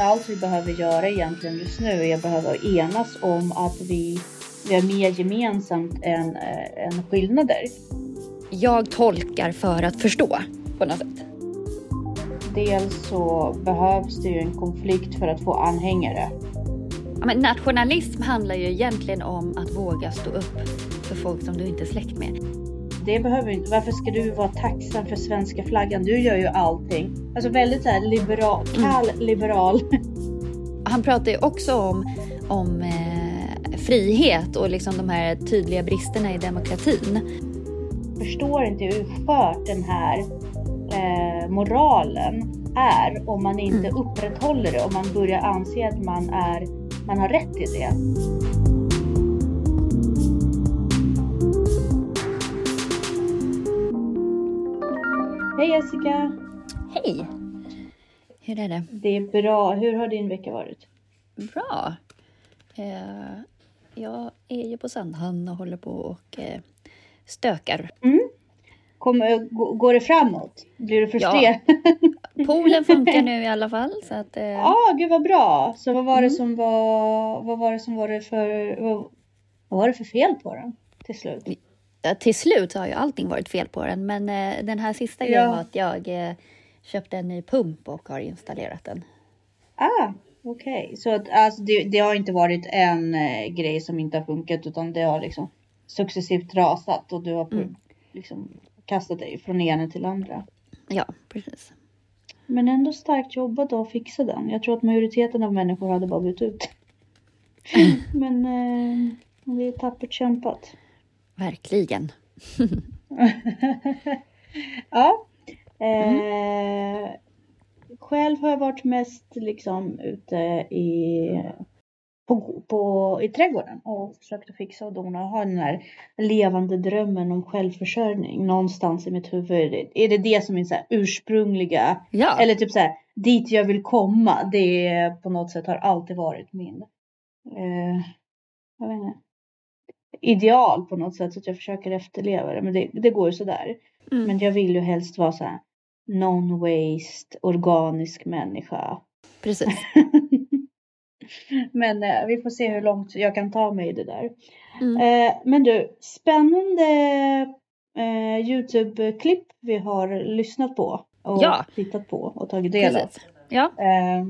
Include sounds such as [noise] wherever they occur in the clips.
allt vi behöver göra egentligen just nu är att behöva enas om att vi, vi har mer gemensamt än, äh, än skillnader. Jag tolkar för att förstå på något sätt. Dels så behövs det ju en konflikt för att få anhängare. Ja, men nationalism handlar ju egentligen om att våga stå upp för folk som du inte är släkt med. Det behöver inte. Varför ska du vara tacksam för svenska flaggan? Du gör ju allting. Alltså väldigt så här liberal, kall mm. liberal. Han pratar ju också om, om eh, frihet och liksom de här tydliga bristerna i demokratin. Förstår inte hur skört den här eh, moralen är om man inte mm. upprätthåller det, om man börjar anse att man, är, man har rätt till det. Hej Jessica! Hej! Hur är det? Det är bra. Hur har din vecka varit? Bra. Eh, jag är ju på Sandhamn och håller på och eh, stökar. Mm. Kommer, går det framåt? Blir du frustrerad? Ja. [laughs] Poolen funkar nu i alla fall. Så att, eh... Ja, ah, gud vad bra. Så vad var mm. det som var, vad var det som var det för, vad, vad var det för fel på den till slut? Till slut har ju allting varit fel på den, men eh, den här sista grejen var att jag eh, köpte en ny pump och har installerat den. Ah, okej. Okay. Så att, alltså, det, det, har inte varit en eh, grej som inte har funkat utan det har liksom successivt rasat och du har mm. liksom kastat dig från ena till andra. Ja, precis. Men ändå starkt jobbat att fixa den. Jag tror att majoriteten av människor hade bara bytt ut. [laughs] Men eh, det är tappert kämpat. Verkligen. [laughs] ja. Mm. Eh, själv har jag varit mest liksom ute i, på, på, i trädgården och försökt att fixa och dona och ha den här levande drömmen om självförsörjning någonstans i mitt huvud. Är det det som är så ursprungliga, ja. eller typ så här, dit jag vill komma, det på något sätt har alltid varit min, eh, jag vet inte, ideal på något sätt så att jag försöker efterleva det. Men det, det går ju sådär. Mm. Men jag vill ju helst vara så här non-waste, organisk människa. Precis. [laughs] men eh, vi får se hur långt jag kan ta mig i det där. Mm. Eh, men du, spännande eh, Youtube-klipp vi har lyssnat på och ja. tittat på och tagit del av. Ja. Eh,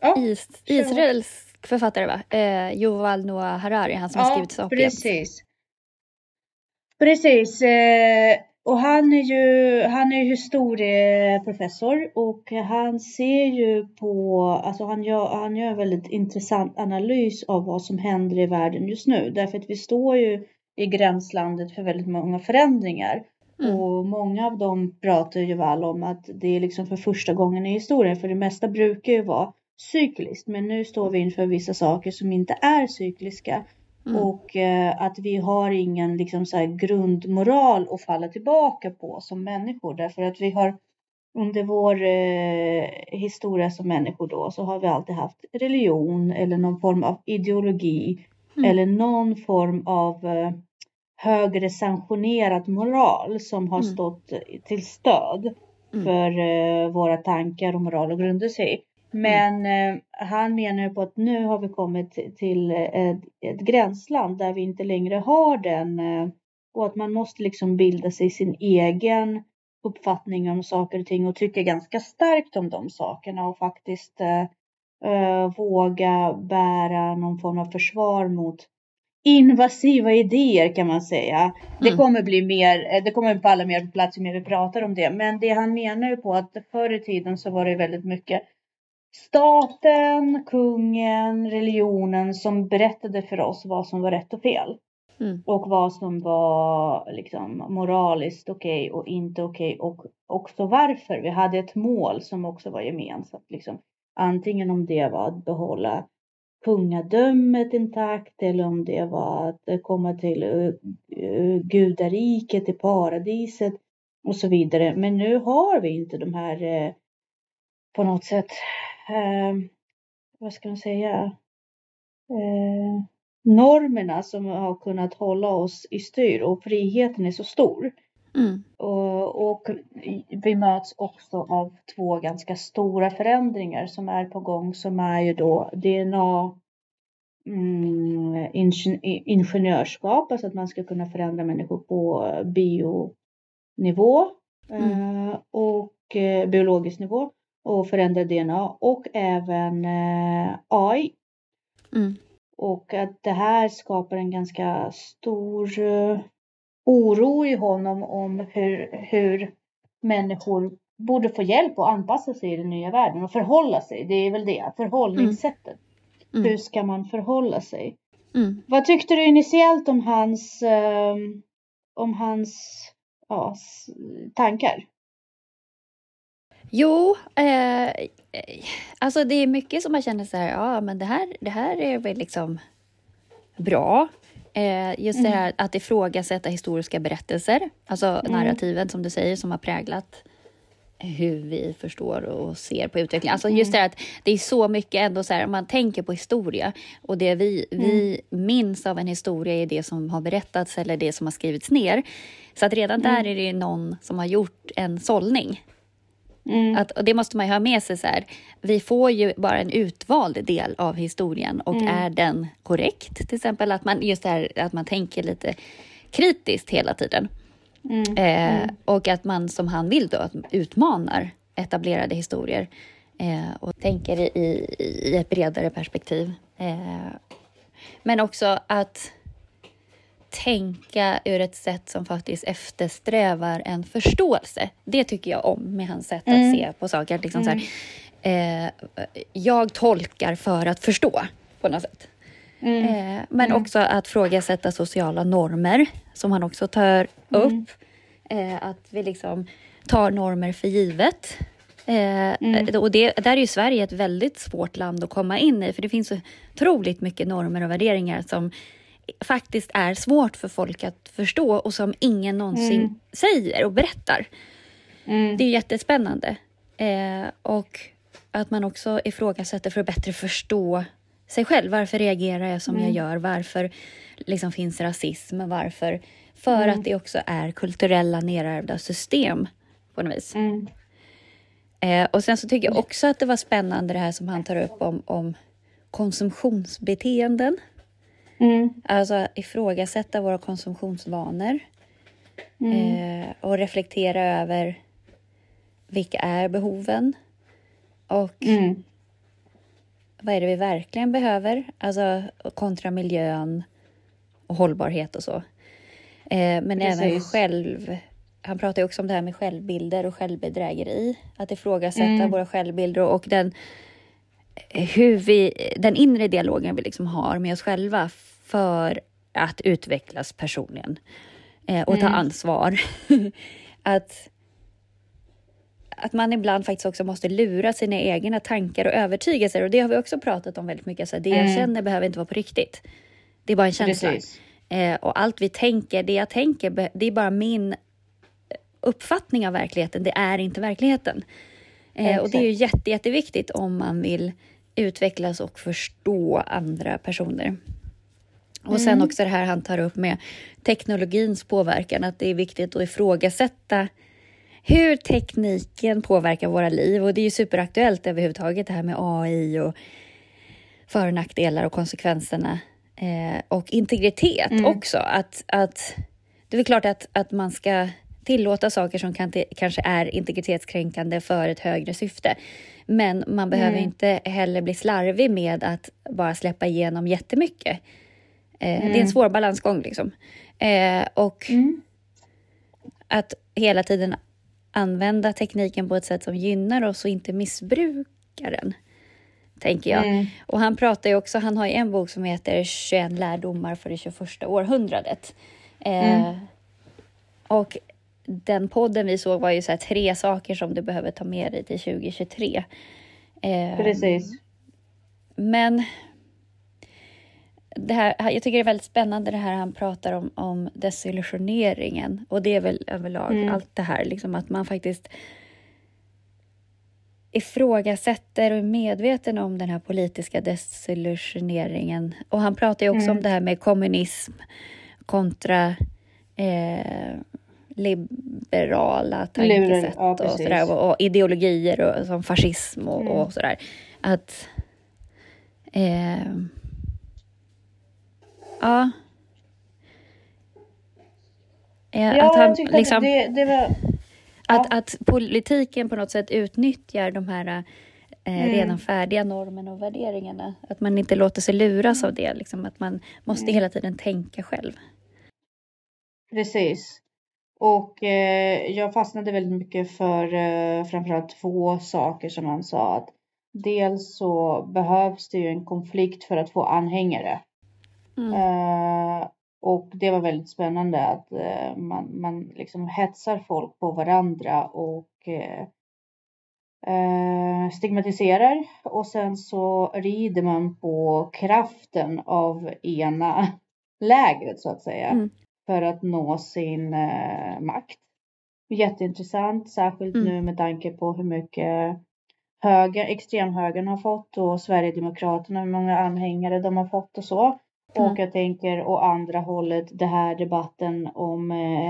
ja. Is Israels författare va? Eh, Yuval Noah Harari, han som ja, har skrivit Sapiens. precis. Precis. Eh, och han är ju han är historieprofessor och han ser ju på, alltså han gör, han gör en väldigt intressant analys av vad som händer i världen just nu. Därför att vi står ju i gränslandet för väldigt många förändringar. Mm. Och många av dem pratar ju väl om att det är liksom för första gången i historien, för det mesta brukar ju vara cykliskt. Men nu står vi inför vissa saker som inte är cykliska. Mm. Och eh, att vi har ingen liksom, så grundmoral att falla tillbaka på som människor. Därför att vi har under vår eh, historia som människor då så har vi alltid haft religion eller någon form av ideologi. Mm. Eller någon form av eh, högre sanktionerad moral som har mm. stått till stöd mm. för eh, våra tankar och moral och grunder sig. Mm. Men mm. han menar på att nu har vi kommit till ett, ett gränsland där vi inte längre har den eh, och att man måste liksom bilda sig sin egen uppfattning om saker och ting och tycka ganska starkt om de sakerna och faktiskt uh, våga bära någon form av försvar mot invasiva idéer kan man säga. Mm. Det kommer bli mer, det kommer falla mer på plats ju mer vi pratar om det. Men det han menar ju på att förr i tiden så var det väldigt mycket staten, kungen, religionen som berättade för oss vad som var rätt och fel. Mm. Och vad som var liksom moraliskt okej okay och inte okej okay och också varför. Vi hade ett mål som också var gemensamt. Liksom. Antingen om det var att behålla kungadömet intakt eller om det var att komma till uh, uh, gudariket, i paradiset och så vidare. Men nu har vi inte de här på något sätt eh, vad ska man säga, eh, normerna som har kunnat hålla oss i styr och friheten är så stor. Mm. Och, och, vi möts också av två ganska stora förändringar som är på gång som är ju då DNA mm, ingenjörskap, alltså att man ska kunna förändra människor på bionivå mm. eh, och eh, biologisk nivå och förändra DNA och även eh, AI. Mm. Och att det här skapar en ganska stor uh, oro i honom om hur, hur människor borde få hjälp att anpassa sig i den nya världen och förhålla sig. Det är väl det, förhållningssättet. Mm. Hur ska man förhålla sig? Mm. Vad tyckte du initiellt om hans, uh, om hans ja, tankar? Jo, eh, alltså det är mycket som man känner så här, ja men det här, det här är väl liksom bra. Eh, just det mm. här att ifrågasätta historiska berättelser, alltså mm. narrativen som du säger som har präglat hur vi förstår och ser på utvecklingen. Alltså just det här att det är så mycket ändå så här, om man tänker på historia och det vi, mm. vi minns av en historia är det som har berättats eller det som har skrivits ner. Så att redan mm. där är det någon som har gjort en sållning. Mm. Att, och det måste man ju ha med sig. Så här. Vi får ju bara en utvald del av historien och mm. är den korrekt? Till exempel att man, just här, att man tänker lite kritiskt hela tiden. Mm. Eh, mm. och att man som han vill då utmanar etablerade historier eh, och tänker i, i, ett bredare perspektiv. Eh, men också att tänka ur ett sätt som faktiskt eftersträvar en förståelse. Det tycker jag om med hans sätt mm. att se på saker. Liksom mm. så här, eh, jag tolkar för att förstå på något sätt. Mm. Eh, men mm. också att frågasätta sociala normer som han också tar mm. upp. Eh, att vi liksom tar normer för givet. Eh, mm. och det, där är ju Sverige ett väldigt svårt land att komma in i för det finns så otroligt mycket normer och värderingar som faktiskt är svårt för folk att förstå och som ingen någonsin mm. säger och berättar. Mm. Det är jättespännande. Eh, och att man också ifrågasätter för att bättre förstå sig själv. Varför reagerar jag som mm. jag gör? Varför liksom finns rasism? Varför? För mm. att det också är kulturella nerärvda system på något vis. Mm. Eh, och sen så tycker jag också att det var spännande det här som han tar upp om, om konsumtionsbeteenden. Mm. Alltså ifrågasätta våra konsumtionsvanor. Mm. Eh, och reflektera över vilka är behoven? Och mm. vad är det vi verkligen behöver? Alltså kontra miljön och hållbarhet och så. Eh, men Precis. även själv... Han pratar också om det här med självbilder och självbedrägeri. Att ifrågasätta mm. våra självbilder och den hur vi, den inre dialogen vi liksom har med oss själva för att utvecklas personligen eh, och ta mm. ansvar. [laughs] att, att man ibland faktiskt också måste lura sina egna tankar och övertygelser och det har vi också pratat om väldigt mycket. Så det mm. jag känner behöver inte vara på riktigt. Det är bara en känsla. Eh, och allt vi tänker, det jag tänker, det är bara min uppfattning av verkligheten. Det är inte verkligheten. Eh, och det är ju jätte, jätteviktigt om man vill utvecklas och förstå andra personer. Och sen mm. också det här han tar upp med teknologins påverkan, att det är viktigt att ifrågasätta hur tekniken påverkar våra liv. Och det är ju superaktuellt överhuvudtaget det här med AI och för och nackdelar och konsekvenserna. Eh, och integritet mm. också. Att, att, det är klart att, att man ska tillåta saker som kan, kanske är integritetskränkande för ett högre syfte. Men man behöver mm. inte heller bli slarvig med att bara släppa igenom jättemycket. Eh, mm. Det är en mm. svår balansgång liksom. Eh, och mm. att hela tiden använda tekniken på ett sätt som gynnar oss och inte missbrukar den. Tänker jag. Mm. Och han pratar ju också, han har ju en bok som heter 21 lärdomar för det 21 århundradet. Eh, mm. och den podden vi såg var ju så här, tre saker som du behöver ta med dig till 2023. Eh, Precis. Men det här, jag tycker det är väldigt spännande det här han pratar om, om desillusioneringen. Och det är väl överlag mm. allt det här, liksom att man faktiskt ifrågasätter och är medveten om den här politiska desillusioneringen. Och han pratar ju också mm. om det här med kommunism kontra eh, liberala tankesätt ja, och, sådär, och, och, ideologier och, som fascism och, mm. och sådär. Att... Eh, ja. Ja, att han, liksom, det, det var, att, att politiken på något sätt utnyttjar de här eh, mm. redan färdiga normerna och värderingarna. Att man inte låter sig luras av det, liksom, att man måste mm. hela tiden tänka själv. Precis. Och eh, jag fastnade väldigt mycket för eh, framförallt två saker som han sa. Att dels så behövs det ju en konflikt för att få anhängare. Mm. Eh, och det var väldigt spännande att eh, man, man liksom hetsar folk på varandra och eh, eh, stigmatiserar och sen så rider man på kraften av ena [laughs] lägret så att säga mm. För att nå sin eh, makt. Jätteintressant, särskilt mm. nu med tanke på hur mycket höger, extremhögern har fått och Sverigedemokraterna, hur många anhängare de har fått och så. Mm. Och jag tänker å andra hållet det här debatten om eh,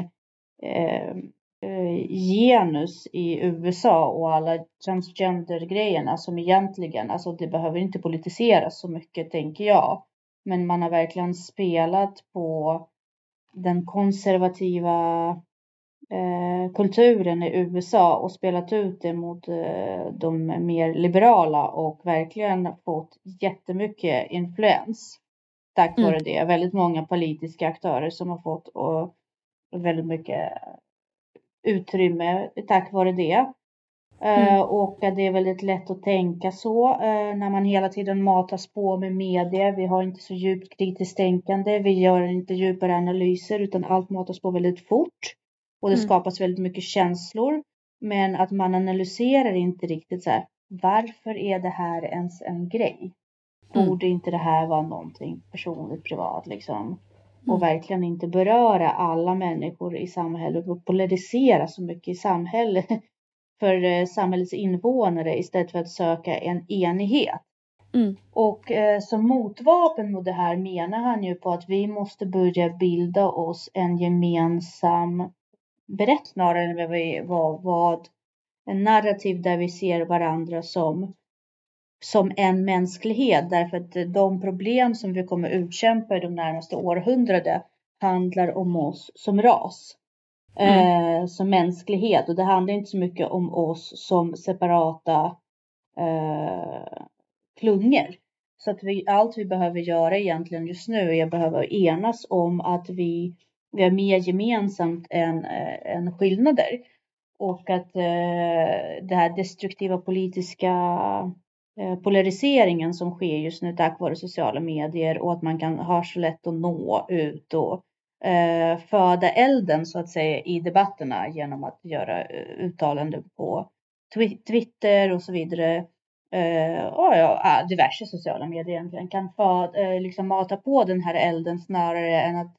eh, eh genus i USA och alla transgender-grejerna som egentligen, alltså det behöver inte politiseras så mycket tänker jag. Men man har verkligen spelat på den konservativa eh, kulturen i USA och spelat ut det mot eh, de mer liberala och verkligen fått jättemycket influens tack vare mm. det. Väldigt många politiska aktörer som har fått och väldigt mycket utrymme tack vare det. Eh, mm. Uh, och det är väldigt lätt att tänka så uh, när man hela tiden matas på med media. Vi har inte så djupt kritiskt tänkande. Vi gör inte djupare analyser utan allt matas på väldigt fort. Och det mm. skapas väldigt mycket känslor. Men att man analyserar inte riktigt så här. Varför är det här ens en grej? Mm. Borde inte det här vara någonting personligt, privat liksom? Och mm. verkligen inte beröra alla människor i samhället och polarisera så mycket i samhället [laughs] för eh, samhällets invånare istället för att söka en enighet. Mm. Och eh, som motvapen mot det här menar han ju på att vi måste börja bilda oss en gemensam berättelse än vad, vad en narrativ där vi ser varandra som som en mänsklighet därför att de problem som vi kommer utkämpa i de närmaste århundrade handlar om oss som ras. Mm. Eh, som mänsklighet och det handlar inte så mycket om oss som separata eh, klungor. Så att vi, allt vi behöver göra egentligen just nu är att behöva enas om att vi, vi har mer gemensamt än, eh, än skillnader. Och att eh, det här destruktiva politiska Eh, polariseringen som sker just nu tack vare sociala medier och att man kan ha så lätt att nå ut och eh, föda elden så att säga i debatterna genom att göra eh, uttalanden på Twitter och så vidare. Eh, och ja, diverse sociala medier egentligen kan föda, eh, liksom mata på den här elden snarare än att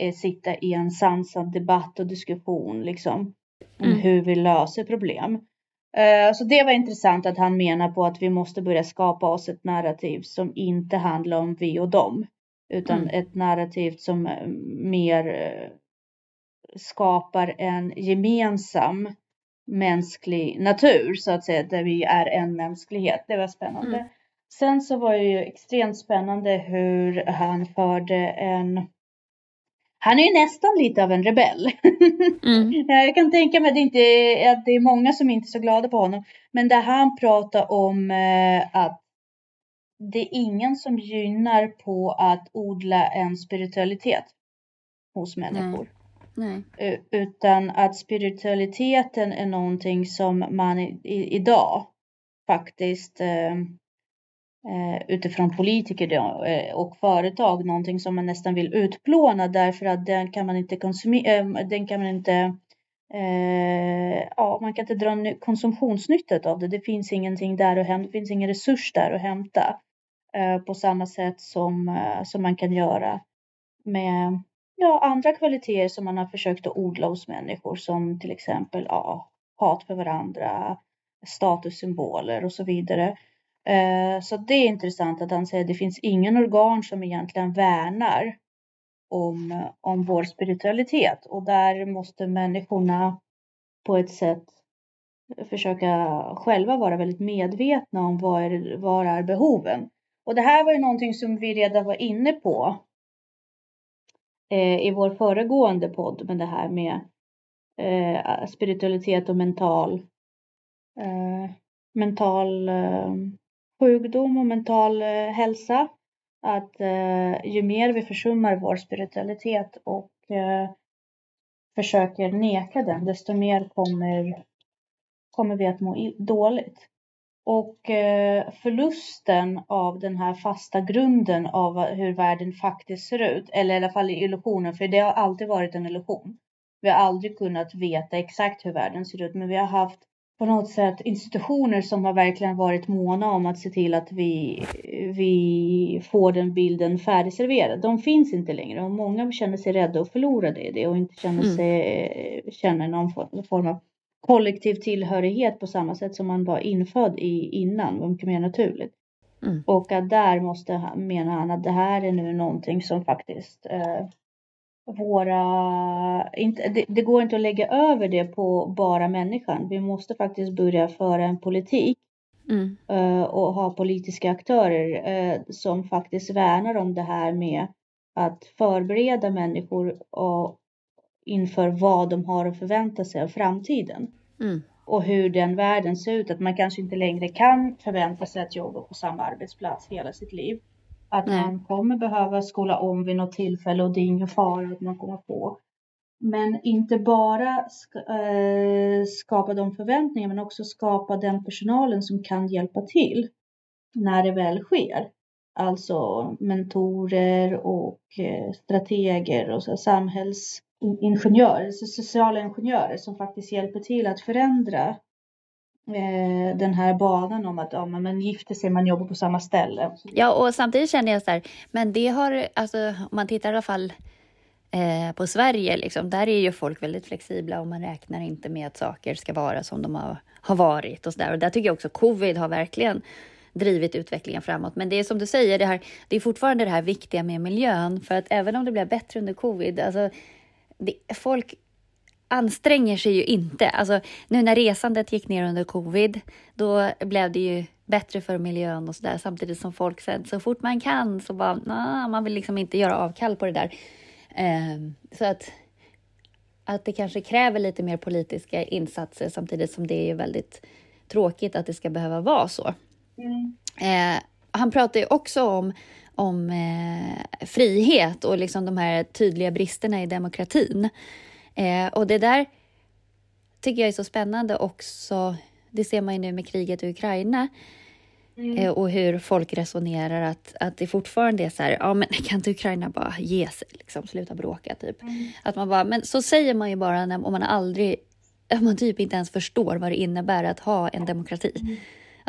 eh, sitta i en sansad debatt och diskussion liksom om mm. hur vi löser problem. Eh, så det var intressant att han menar på att vi måste börja skapa oss ett narrativ som inte handlar om vi och dem. Utan mm. ett narrativ som eh, mer eh, skapar en gemensam mänsklig natur så att säga, där vi är en mänsklighet. Det var spännande. Mm. Sen så var det ju extremt spännande hur han förde en han är ju nästan lite av en rebell. Mm. [laughs] Jag kan tänka mig att det, inte att det är många som inte är så glada på honom. Men där han pratar om eh, att det är ingen som gynnar på att odla en spiritualitet hos människor. Nej. Nej. Utan att spiritualiteten är någonting som man i, i, idag faktiskt eh, eh, utifrån politiker eh, och företag någonting som man nästan vill utplåna därför att den kan man inte konsumera, eh, den kan man inte eh, ja, man kan inte dra konsumtionsnyttat av det. Det finns ingenting där och hämta, det finns ingen resurs där att hämta Eh, på samma sätt som, eh, som man kan göra med ja, andra kvaliteter som man har försökt att odla hos människor som till exempel ja, hat för varandra, statussymboler och så vidare. Eh, så det är intressant att han säger att det finns ingen organ som egentligen värnar om, om vår spiritualitet och där måste människorna på ett sätt försöka själva vara väldigt medvetna om vad är, vad är behoven. Och det här var ju någonting som vi redan var inne på eh, i vår föregående podd med det här med eh, spiritualitet och mental eh, mental eh, sjukdom och mental eh, hälsa. Att eh, ju mer vi försummar vår spiritualitet och eh, försöker neka den, desto mer kommer, kommer vi att må dåligt. Och förlusten av den här fasta grunden av hur världen faktiskt ser ut, eller i alla fall illusionen, för det har alltid varit en illusion. Vi har aldrig kunnat veta exakt hur världen ser ut, men vi har haft på något sätt institutioner som har verkligen varit måna om att se till att vi, vi får den bilden färdigserverad. De finns inte längre och många känner sig rädda och förlorade i det och inte känner, mm. sig, känner någon form av kollektiv tillhörighet på samma sätt som man var infödd i innan, mycket mer naturligt. Mm. Och att där måste, menar han, att det här är nu någonting som faktiskt eh, våra, inte, det, det, går inte att lägga över det på bara människan. Vi måste faktiskt börja föra en politik mm. uh, och ha politiska aktörer uh, som faktiskt värnar om det här med att förbereda människor och inför vad de har att förvänta sig av framtiden. Mm. Och hur den världen ser ut, att man kanske inte längre kan förvänta sig att jobba på samma arbetsplats hela sitt liv. Att Nej. man kommer behöva skola om vid något tillfälle och det är ingen fara att man kommer på. Men inte bara äh, skapa de förväntningarna men också skapa den personalen som kan hjälpa till när det väl sker. Alltså mentorer och äh, strateger och så samhällsingenjörer, sociala ingenjörer som faktiskt hjälper till att förändra Eh, den här banan om att ja, man gifter sig, man jobbar på samma ställe. Ja, och samtidigt känner jag så här, men det har, alltså om man tittar i alla fall eh, på Sverige, liksom, där är ju folk väldigt flexibla och man räknar inte med att saker ska vara som de har, har varit och så där. Och där tycker jag också covid har verkligen drivit utvecklingen framåt. Men det är som du säger, det, här, det är fortfarande det här viktiga med miljön, för att även om det blev bättre under covid, alltså det, folk anstränger sig ju inte. Alltså, nu när resandet gick ner under covid, då blev det ju bättre för miljön och sådär samtidigt som folk sen så fort man kan så bara, nah, man vill liksom inte göra avkall på det där. Eh, så att, att det kanske kräver lite mer politiska insatser samtidigt som det är väldigt tråkigt att det ska behöva vara så. Mm. Eh, han pratar ju också om, om eh, frihet och liksom de här tydliga bristerna i demokratin. Eh, och det där tycker jag är så spännande också. Det ser man ju nu med kriget i Ukraina. Mm. Eh, och hur folk resonerar att, att det fortfarande är så här, ja men kan inte Ukraina bara ge sig, liksom, sluta bråka typ. Mm. Att man bara, men så säger man ju bara när, om man aldrig, om man typ inte ens förstår vad det innebär att ha en demokrati. Mm.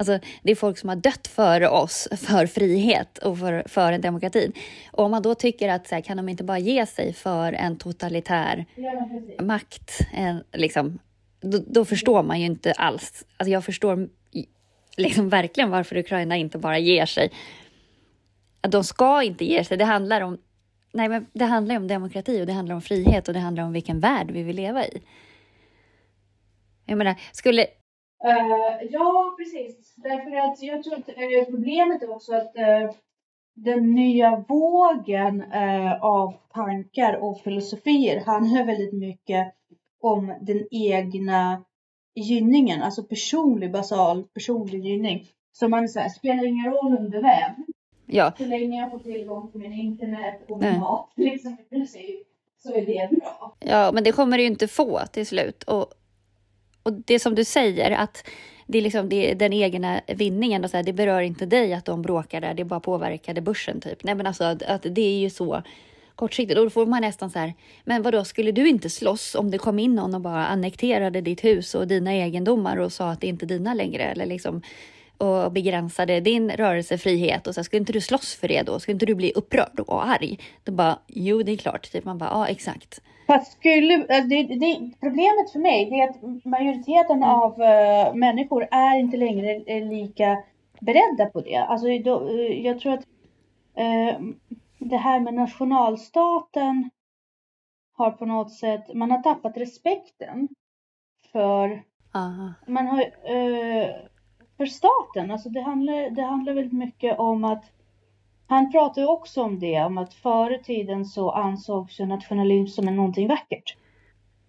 Alltså, det är folk som har dött före oss för frihet och för, för en demokrati. Och om man då tycker att så här, kan de inte bara ge sig för en totalitär ja, makt, en, liksom, då, då, förstår man ju inte alls. Alltså, jag förstår liksom verkligen varför Ukraina inte bara ger sig. De ska inte ge sig. Det handlar om Nej, men det handlar om demokrati och det handlar om frihet och det handlar om vilken värld vi vill leva i. Jag menar, skulle, Uh, ja, precis. Därför att jag tror att uh, problemet är också att uh, den nya vågen av tankar och filosofier handlar väldigt mycket om den egna gynningen, alltså personlig, basal personlig gynning. Så man säger, spelar ingen roll under vem. Ja. Så länge jag får tillgång till min internet och min mat, [laughs] liksom i princip, så är det bra. Ja, men det kommer du ju inte få till slut. Och och det som du säger, att det är, liksom, det är den egna vinningen. Och så här, det berör inte dig att de bråkar där, det bara påverkade börsen. Typ. Nej, men alltså, att, att det är ju så kortsiktigt. Och då får man nästan så här, men vadå, skulle du inte slåss om det kom in någon och bara annekterade ditt hus och dina egendomar och sa att det inte är dina längre? Eller liksom, och begränsade din rörelsefrihet och så skulle inte du slåss för det då? Skulle inte du bli upprörd och arg? Då bara, jo det är klart. Typ man bara, ja exakt. Fast skulle, alltså, det, det, problemet för mig är att majoriteten mm. av uh, människor är inte längre är lika beredda på det. Alltså, då, uh, jag tror att uh, det här med nationalstaten har på något sätt, man har tappat respekten för, Aha. man har, eh, för staten. Alltså det handlar, det handlar väldigt mycket om att han pratar ju också om det, om att förr i tiden så ansågs ju nationalism som någonting vackert.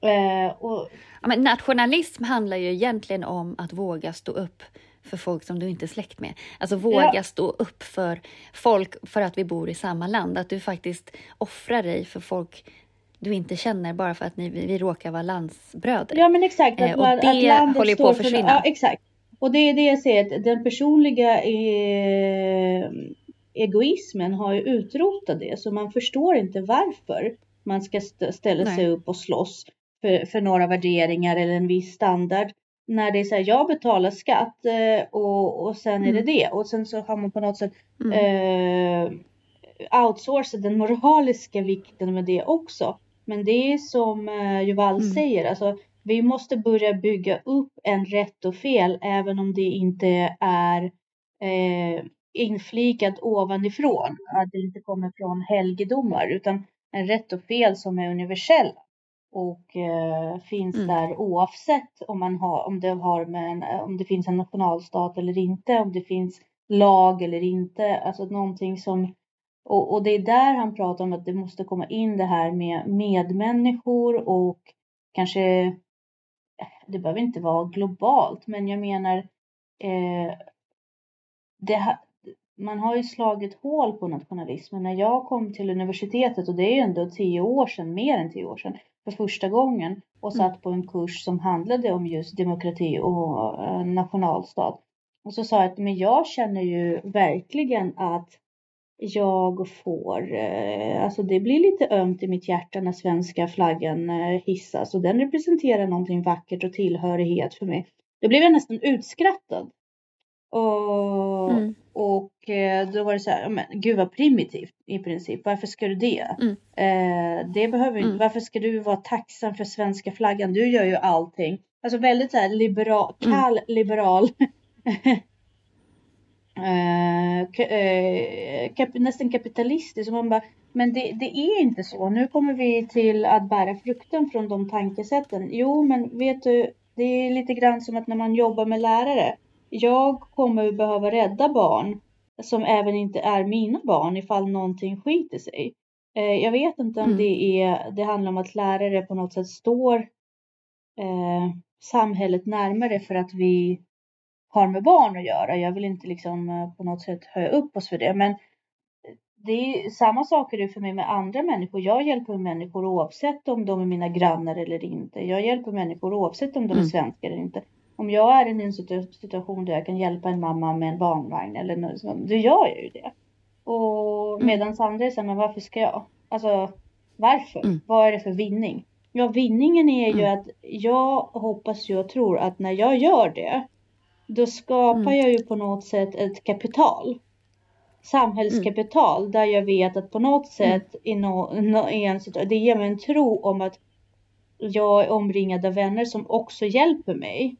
Eh, och... ja, men nationalism handlar ju egentligen om att våga stå upp för folk som du inte är släkt med. Alltså våga ja. stå upp för folk för att vi bor i samma land. Att du faktiskt offrar dig för folk du inte känner bara för att ni, vi råkar vara landsbröder. Ja men exakt. Att, eh, och det att håller på att försvinna. För, ja, exakt. Och det är det jag säger, att den personliga eh, egoismen har ju utrotat det. Så man förstår inte varför man ska st ställa Nej. sig upp och slåss för, för några värderingar eller en viss standard. När det är så här, jag betalar skatt eh, och, och sen mm. är det mm. det. Och sen så har man på något sätt mm. eh, outsourcat den moraliska vikten med det också. Men det är som eh, Juval mm. säger, alltså vi måste börja bygga upp en rätt och fel även om det inte är eh, inflikat ovanifrån. Att det inte kommer från helgedomar utan en rätt och fel som är universella och eh, finns mm. där oavsett om, man har, om, det har med en, om det finns en nationalstat eller inte, om det finns lag eller inte. Alltså någonting som och, och det är där han pratar om att det måste komma in det här med medmänniskor och kanske det behöver inte vara globalt, men jag menar eh, det, man har ju slagit hål på nationalismen. När jag kom till universitetet, och det är ju ändå tio år sedan, mer än tio år sedan, för första gången och mm. satt på en kurs som handlade om just demokrati och eh, nationalstat. Och så sa jag att men jag känner ju verkligen att jag får, eh, alltså det blir lite ömt i mitt hjärta när svenska flaggan eh, hissas och den representerar någonting vackert och tillhörighet för mig. Då blev jag nästan utskrattad. Och, mm. och eh, då var det så här, men gud vad primitivt i princip. Varför ska du det? Mm. Eh, det behöver inte, mm. varför ska du vara tacksam för svenska flaggan? Du gör ju allting. Alltså väldigt så här liberal, mm. kall liberal [laughs] eh, kap, nästan kapitalistisk. Och man bara, men det, det, är inte så. Nu kommer vi till att bära frukten från de tankesätten. Jo, men vet du, det är lite grann som att när man jobbar med lärare. Jag kommer behöva rädda barn som även inte är mina barn ifall någonting skiter sig. Eh, jag vet inte om mm. det, är, det handlar om att lärare på något sätt står eh, samhället närmare för att vi har med barn att göra. Jag vill inte liksom eh, på något sätt höja upp oss för det. Men det är samma sak är det för mig med andra människor. Jag hjälper människor oavsett om de är mina grannar eller inte. Jag hjälper människor oavsett om de är mm. svenskar eller inte. Om jag är i en situation där jag kan hjälpa en mamma med en barnvagn eller något då gör jag ju det. Och mm. medans andra säger, men varför ska jag? Alltså, varför? Mm. Vad är det för vinning? Ja, vinningen är ju mm. att jag hoppas ju och tror att när jag gör det då skapar mm. jag ju på något sätt ett kapital. Samhällskapital mm. där jag vet att på något mm. sätt i, no, no, i en det ger mig en tro om att jag är omringad av vänner som också hjälper mig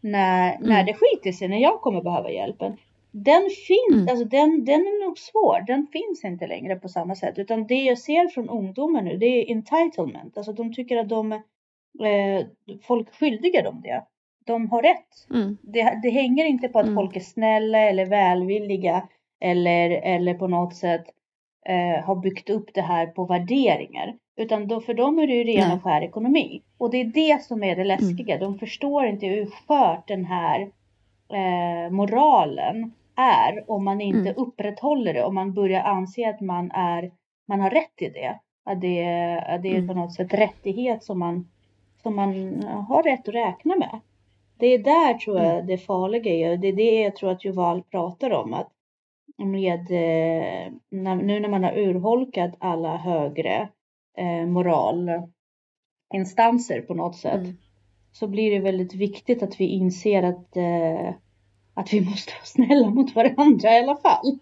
när, mm. när det skiter sig, när jag kommer behöva hjälpen. Den finns, mm. alltså den, den är nog svår, den finns inte längre på samma sätt. Utan det jag ser från ungdomar nu, det är entitlement. Alltså de tycker att de, eh, folk skyldiga dem det de har rätt. Mm. Det, det, hänger inte på att mm. folk är snälla eller välvilliga eller, eller på något sätt eh, har byggt upp det här på värderingar. Utan då, för dem är det ju ren och skär ekonomi. Och det är det som är det läskiga. Mm. De förstår inte hur skört den här eh, moralen är om man inte mm. upprätthåller det. Om man börjar anse att man, är, man har rätt i det. Att det, att det är mm. på något sätt rättighet som man, som man har rätt att räkna med. Det är där tror jag mm. det farliga är. Det är det jag tror att Juval pratar om. Att med, eh, nu när man har urholkat alla högre eh, moralinstanser på något sätt. Mm. Så blir det väldigt viktigt att vi inser att, eh, att vi måste vara snälla mot varandra i alla fall.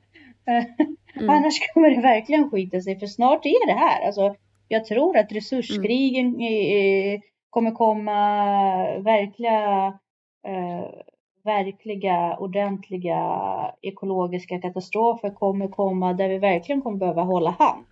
[laughs] Mm. Annars kommer det verkligen skita sig för snart är det här. Alltså, jag tror att resurskrigen mm. kommer komma verkliga eh, verkliga, ordentliga ekologiska katastrofer kommer komma där vi verkligen kommer behöva hålla hand.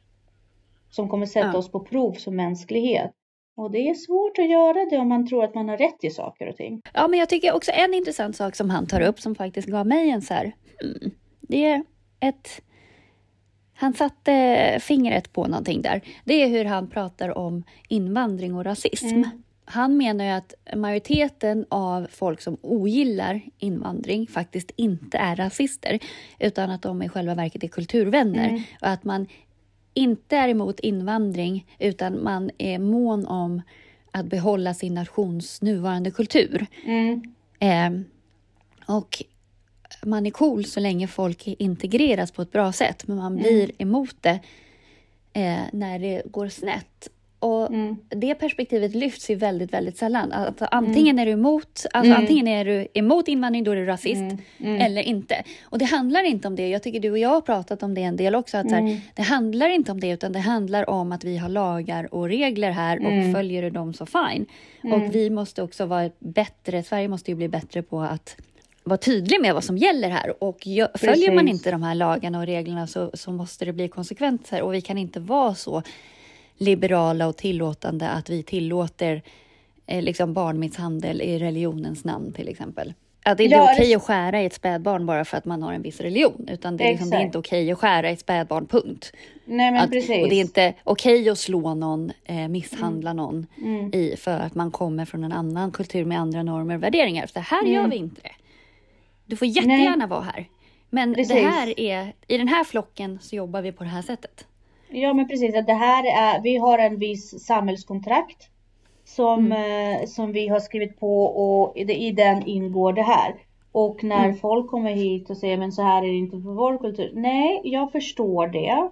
Som kommer sätta ja. oss på prov som mänsklighet. Och det är svårt att göra det om man tror att man har rätt i saker och ting. Ja, men jag tycker också en intressant sak som han tar upp som faktiskt gav mig en så här, mm, det är ett han satte fingret på någonting där. Det är hur han pratar om invandring och rasism. Mm. Han menar ju att majoriteten av folk som ogillar invandring faktiskt inte är rasister, utan att de i själva verket är kulturvänner. Mm. Och att man inte är emot invandring, utan man är mån om att behålla sin nations nuvarande kultur. Mm. Eh, och man är cool så länge folk integreras på ett bra sätt, men man mm. blir emot det eh, när det går snett. Och mm. Det perspektivet lyfts ju väldigt, väldigt sällan. Alltså, antingen är du emot, alltså, mm. antingen är du emot invandring, då är du rasist, mm. Eller inte. Och det handlar inte om det. Jag tycker du och jag har pratat om det en del också. Att, här, det handlar inte om det, utan det handlar om att vi har lagar och regler här och följer du dem så fine. Och vi måste också vara bättre, Sverige måste ju bli bättre på att vara tydlig med vad som gäller här. Och följer man inte de här lagarna och reglerna så, så måste det bli konsekvenser. Och vi kan inte vara så liberala och tillåtande att vi tillåter eh, liksom barnmisshandel i religionens namn till exempel. Att det är inte ja, okej att skära i ett spädbarn bara för att man har en viss religion, utan det är, liksom, det är inte okej att skära i ett spädbarn, punkt. Nej, men att, precis. Och det är inte okej att slå någon, eh, misshandla mm. någon mm. I, för att man kommer från en annan kultur med andra normer och värderingar. För här mm. gör vi inte det. Du får jättegärna Nej. vara här. Men det här är, i den här flocken så jobbar vi på det här sättet. Ja men precis, att det här är, vi har en viss samhällskontrakt som, mm. eh, som vi har skrivit på och i, i den ingår det här. Och när mm. folk kommer hit och säger men så här är det inte för vår kultur. Nej, jag förstår det.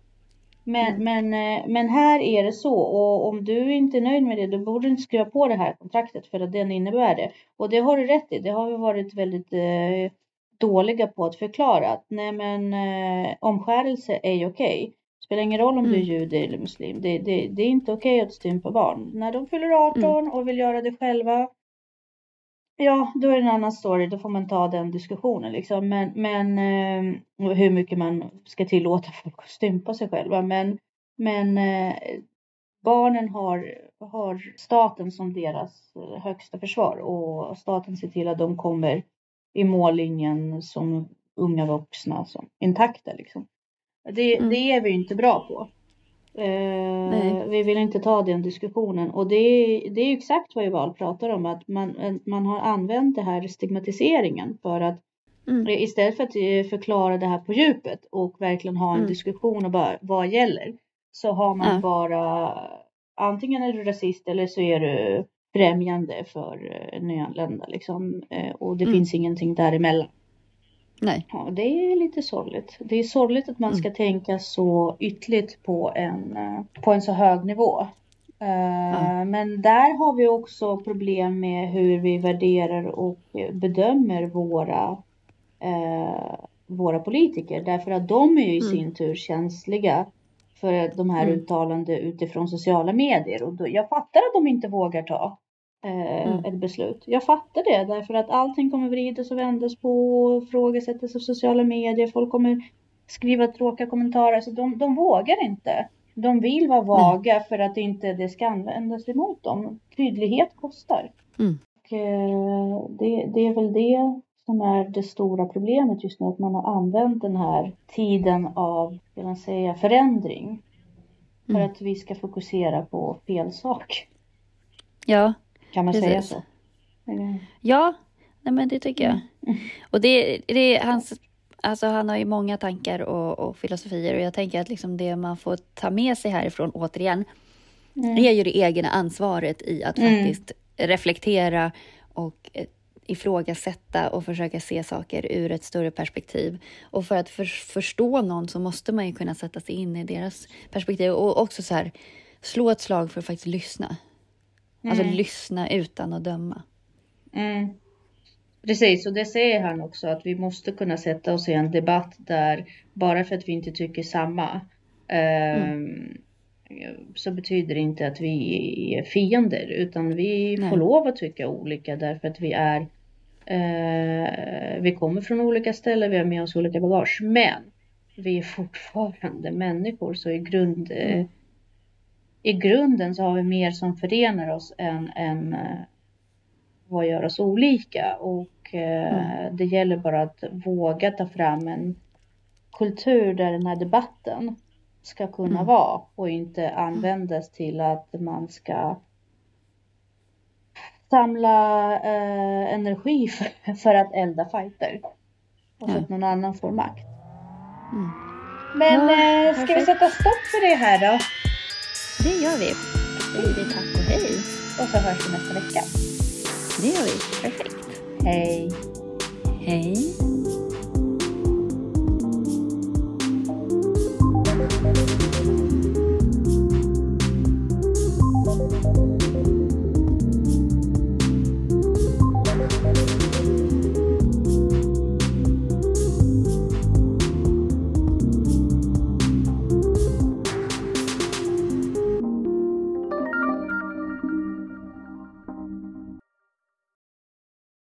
Men, mm. men, eh, men här är det så och om du inte är nöjd med det då borde du inte skriva på det här kontraktet för att den innebär det. Och det har du rätt i. Det har vi varit väldigt eh, dåliga på att förklara att nej men eh, omskärelse är ju okej. Okay. Spelar ingen roll om mm. du är mm. jude eller muslim. Det, det, det är inte okej okay att stympa barn. När de fyller 18 mm. och vill göra det själva. Ja, då är det en annan story. Då får man ta den diskussionen liksom. Men, men eh, hur mycket man ska tillåta folk att stympa sig själva. Men, men eh, barnen har, har staten som deras högsta försvar och staten ser till att de kommer i mållinjen som unga vuxna som intakta liksom. Det, mm. det är vi inte bra på. Eh, vi vill inte ta den diskussionen och det, det är exakt vad Eval pratar om att man, man har använt det här stigmatiseringen för att mm. istället för att eh, förklara det här på djupet och verkligen ha en mm. diskussion och bara vad gäller så har man bara antingen är du rasist eller så är du främjande för eh, nyanlända liksom. Eh, och det mm. finns ingenting däremellan. Nej. Ja, det är lite sorgligt. Det är sorgligt att man mm. ska tänka så ytligt på en, eh, på en så hög nivå. Ja. Men där har vi också problem med hur vi värderar och bedömer våra, eh, våra politiker. Därför att de är ju i mm. sin tur känsliga för de här mm. uttalanden utifrån sociala medier. Och då, jag fattar att de inte vågar ta eh, mm. ett beslut. Jag fattar det därför att allting kommer vridas och vändas på och ifrågasättas av sociala medier. Folk kommer skriva tråkiga kommentarer. Så de, de vågar inte. De vill vara vaga mm. för att inte det ska användas emot dem. Tydlighet kostar. Mm. Och, eh, det, det är väl det som är det stora problemet just nu. Att man har använt den här tiden av, ska man säga, förändring. För mm. att vi ska fokusera på fel sak. Ja, kan man Precis. säga så? Eller? Ja, nej men det tycker jag. Mm. Och det, det är hans, alltså han har ju många tankar och, och, filosofier och jag tänker att liksom det man får ta med sig härifrån återigen mm. är ju det egna ansvaret i att mm. faktiskt reflektera och eh, ifrågasätta och försöka se saker ur ett större perspektiv. Och för att för, förstå någon så måste man ju kunna sätta sig in i deras perspektiv och också så här, slå ett slag för att faktiskt lyssna. Alltså mm. lyssna utan att döma. Mm. Precis, och det säger han också att vi måste kunna sätta oss i en debatt där bara för att vi inte tycker samma eh, mm. så betyder det inte att vi är fiender utan vi Nej. får lov att tycka olika därför att vi är Eh, vi kommer från olika ställen, vi har med oss olika bagage, men vi är fortfarande människor så i, grund, eh, i grunden så har vi mer som förenar oss än, än eh, vad gör oss olika och eh, mm. det gäller bara att våga ta fram en kultur där den här debatten ska kunna mm. vara och inte användas till att man ska samla eh, energi [laughs] för, för, att elda fighter. Och så att någon annan får makt. Mm. Men ja, eh, ska vi sätta stopp för det här då? Det gör vi. Då säger vi tack och hej. Och så hörs vi nästa vecka. Det gör vi. Perfekt. Hej. Hej.